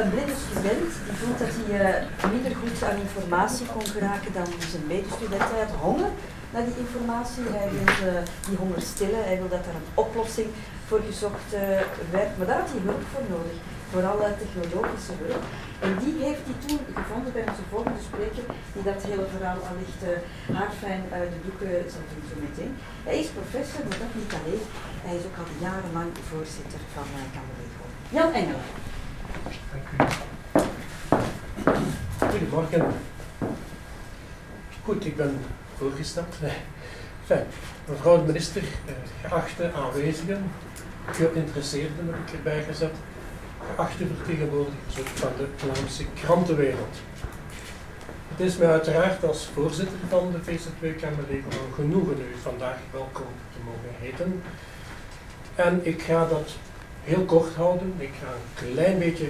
een blinde student die voelt dat hij uh, minder goed aan informatie kon geraken dan zijn medestudent. Hij had honger naar die informatie, hij wil uh, die honger stillen, hij wil dat er een oplossing voor gezocht uh, werd. Maar daar had hij hulp voor nodig, vooral technologische hulp. En die heeft hij toen gevonden bij onze volgende spreker, die dat hele verhaal allicht haarfijn uit de doeken zal doen zo meteen. Hij is professor, maar dat niet alleen. Hij is ook al jarenlang voorzitter van uh, Kamerlego. Jan Engelen. Goedemorgen. Goed, ik ben voorgesteld. Mevrouw de minister, eh, geachte aanwezigen, geïnteresseerden heb ik erbij gezet, geachte vertegenwoordigers van de Vlaamse krantenwereld. Het is mij uiteraard als voorzitter van de VZ2 Kamerlego een genoegen u vandaag welkom te mogen heten. En ik ga dat heel kort houden. Ik ga een klein beetje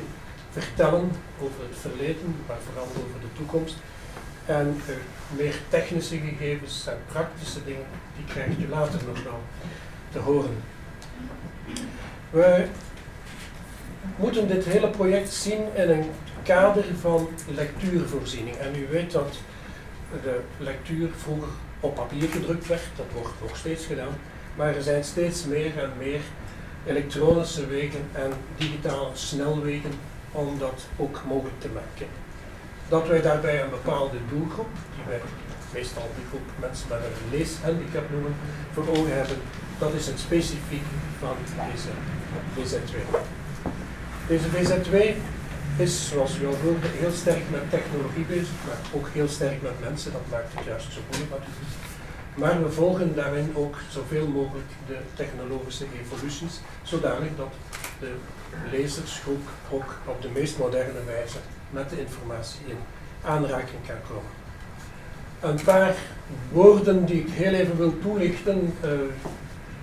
vertellen over het verleden, maar vooral over de toekomst. En meer technische gegevens en praktische dingen, die krijgt u later nog wel te horen. We moeten dit hele project zien in een kader van lectuurvoorziening. En u weet dat de lectuur vroeger op papier gedrukt werd, dat wordt nog steeds gedaan, maar er zijn steeds meer en meer elektronische wegen en digitale snelwegen om dat ook mogelijk te maken. Dat wij daarbij een bepaalde doelgroep, die wij meestal die groep mensen met een leeshandicap noemen, voor ogen hebben, dat is het specifiek van deze VZ2. Deze VZ2 is, zoals u al hoorde, heel sterk met technologie bezig, maar ook heel sterk met mensen, dat maakt het juist zo moeilijk. Maar we volgen daarin ook zoveel mogelijk de technologische evoluties, zodanig dat de lezersgroep ook op de meest moderne wijze met de informatie in aanraking kan komen. Een paar woorden die ik heel even wil toelichten. Uh,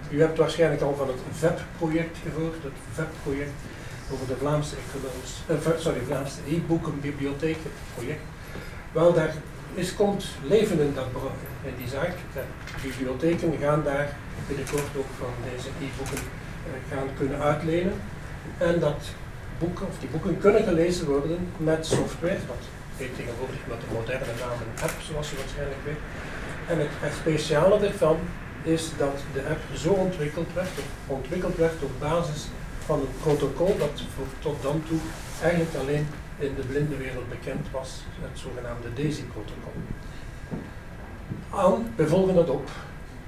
u hebt waarschijnlijk al van het VEP-project gehoord, het VEP-project over de Vlaamse, uh, sorry, Vlaamse e-boekenbibliotheek, het project. Wel, daar is, komt leven in, dat, in die zaak. De bibliotheken gaan daar binnenkort ook van deze e-boeken gaan kunnen uitlenen. En dat boeken, of die boeken kunnen gelezen worden met software, dat heet tegenwoordig met de moderne naam een app, zoals je waarschijnlijk weet. En het, speciale ervan is dat de app zo ontwikkeld werd, ontwikkeld werd op basis van een protocol dat voor, tot dan toe eigenlijk alleen in de blinde wereld bekend was, het zogenaamde DAISY-protocol. We volgen dat op.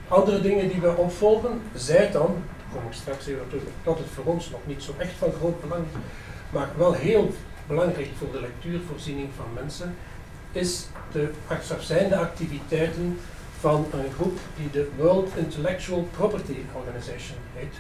Andere dingen die we opvolgen, zij dan, kom ik straks even terug, dat het voor ons nog niet zo echt van groot belang is, maar wel heel belangrijk voor de lectuurvoorziening van mensen, is de, zijn de activiteiten van een groep die de World Intellectual Property Organization heet.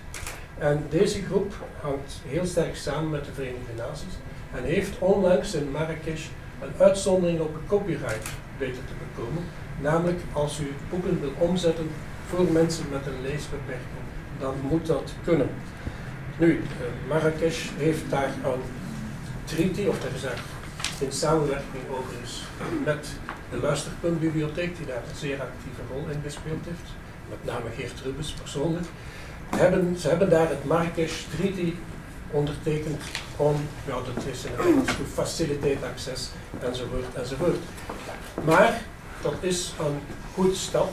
En deze groep hangt heel sterk samen met de Verenigde Naties en heeft onlangs in Marrakesh een uitzondering op een copyright weten te bekomen. Namelijk als u boeken wil omzetten voor mensen met een leesbeperking, dan moet dat kunnen. Nu, eh, Marrakesh heeft daar een treaty, of er is in samenwerking overigens met de Luisterpuntbibliotheek, die daar een zeer actieve rol in gespeeld heeft, met name Geert Rubens persoonlijk, hebben, ze hebben daar het Marrakesh Treaty ondertekend om, ja dat is in het Engels to facilitate access enzovoort enzovoort. Maar dat is een goed stap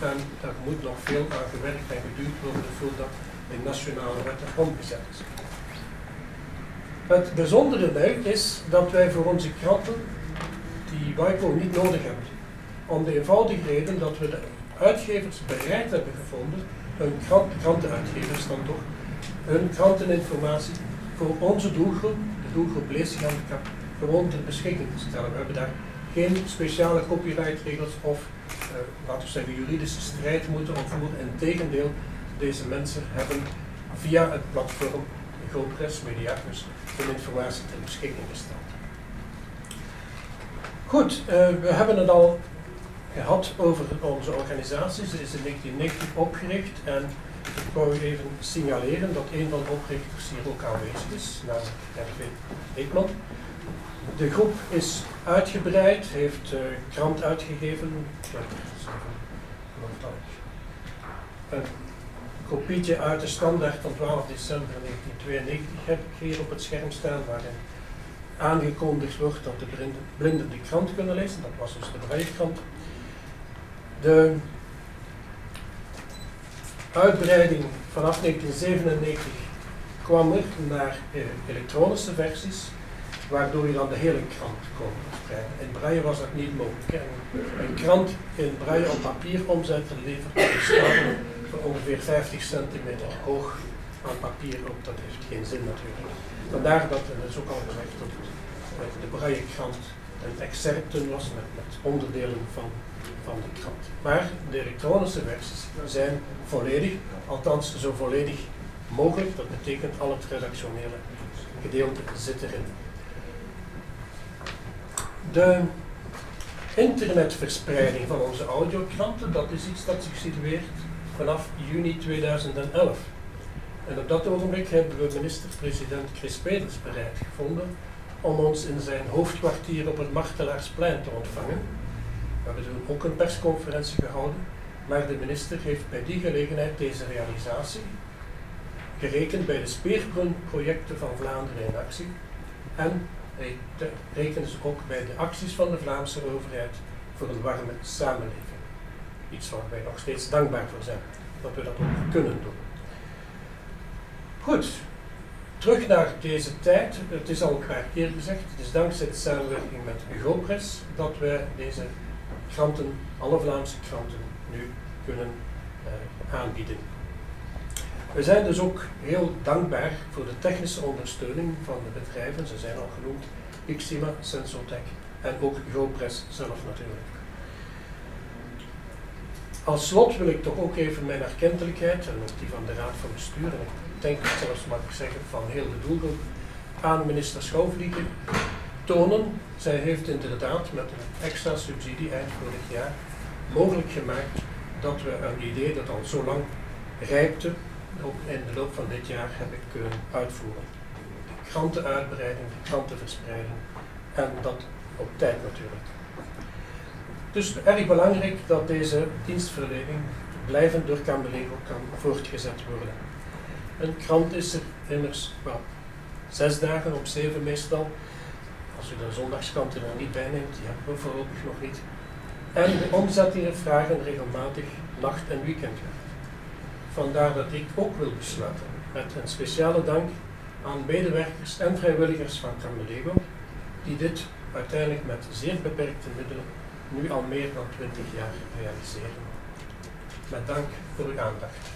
en er moet nog veel aan gewerkt en geduurd worden voordat in nationale wetten omgezet is. Het bijzondere nu is dat wij voor onze kranten die WIPO niet nodig hebben. Om de eenvoudige reden dat we de uitgevers bereid hebben gevonden, hun krant, krantenuitgevers dan toch, hun kranteninformatie voor onze doelgroep, de doelgroep leeshandicap, gewoon ter beschikking te stellen. We hebben daar geen speciale copyrightregels of, uh, laten we zeggen, juridische strijd moeten opvoeren. Integendeel, deze mensen hebben via het platform GoPress Mediacus hun informatie ter beschikking gesteld. Goed, uh, we hebben het al gehad over onze organisatie. Ze is in 1990 opgericht en ik wou even signaleren dat een van de oprichters hier ook aanwezig is, namelijk Hervé Eekman. De groep is uitgebreid, heeft uh, krant uitgegeven. Een kopietje uit de standaard van 12 december 1992 heb ik hier op het scherm staan, waarin aangekondigd wordt dat de blinden, de krant kunnen lezen. Dat was dus de Braillekrant. De uitbreiding vanaf 1997 kwam er naar eh, elektronische versies, waardoor je dan de hele krant kon. In braille was dat niet mogelijk. En een krant in braille op papier omzetten levert een schade van ongeveer 50 centimeter hoog aan papier op. Dat heeft geen zin natuurlijk. Vandaar dat, en dat is ook al gezegd, dat de braille krant een excerpten was met, met onderdelen van van de krant. Maar de elektronische versies zijn volledig, althans zo volledig mogelijk. Dat betekent al het redactionele gedeelte zit erin. De internetverspreiding van onze audiokranten, dat is iets dat zich situeert vanaf juni 2011. En op dat ogenblik hebben we minister-president Chris Peters bereid gevonden om ons in zijn hoofdkwartier op het Martelaarsplein te ontvangen we hebben toen ook een persconferentie gehouden, maar de minister heeft bij die gelegenheid deze realisatie gerekend bij de speerpuntenprojecten van Vlaanderen in actie en rekent dus ook bij de acties van de Vlaamse overheid voor een warme samenleving. Iets waar wij nog steeds dankbaar voor zijn, dat we dat ook kunnen doen. Goed, terug naar deze tijd. Het is al een paar keer gezegd, het is dankzij de samenwerking met GoPress dat wij deze kranten, alle Vlaamse kranten, nu kunnen uh, aanbieden. We zijn dus ook heel dankbaar voor de technische ondersteuning van de bedrijven, ze zijn al genoemd, Xima, Sensotech en ook GoPress zelf natuurlijk. Als slot wil ik toch ook even mijn erkentelijkheid en ook die van de Raad van Bestuur, en ik denk zelfs mag ik zeggen van heel de doelgroep, aan minister Schouwvliegen tonen. Zij heeft inderdaad met een extra subsidie eind vorig jaar mogelijk gemaakt dat we een idee dat al zo lang rijpte, ook in de loop van dit jaar hebben kunnen uitvoeren. De krantenuitbreiding, de krantenverspreiding en dat op tijd natuurlijk. Dus erg belangrijk dat deze dienstverlening blijvend door Cambelego kan voortgezet worden. Een krant is er immers zes dagen op zeven meestal als u de zondagskanten er niet bij neemt, die hebben we voorlopig nog niet. En de omzettingen vragen regelmatig nacht- en weekendwerk. Vandaar dat ik ook wil besluiten met een speciale dank aan medewerkers en vrijwilligers van Camelego, die dit uiteindelijk met zeer beperkte middelen nu al meer dan 20 jaar realiseren. Met dank voor uw aandacht.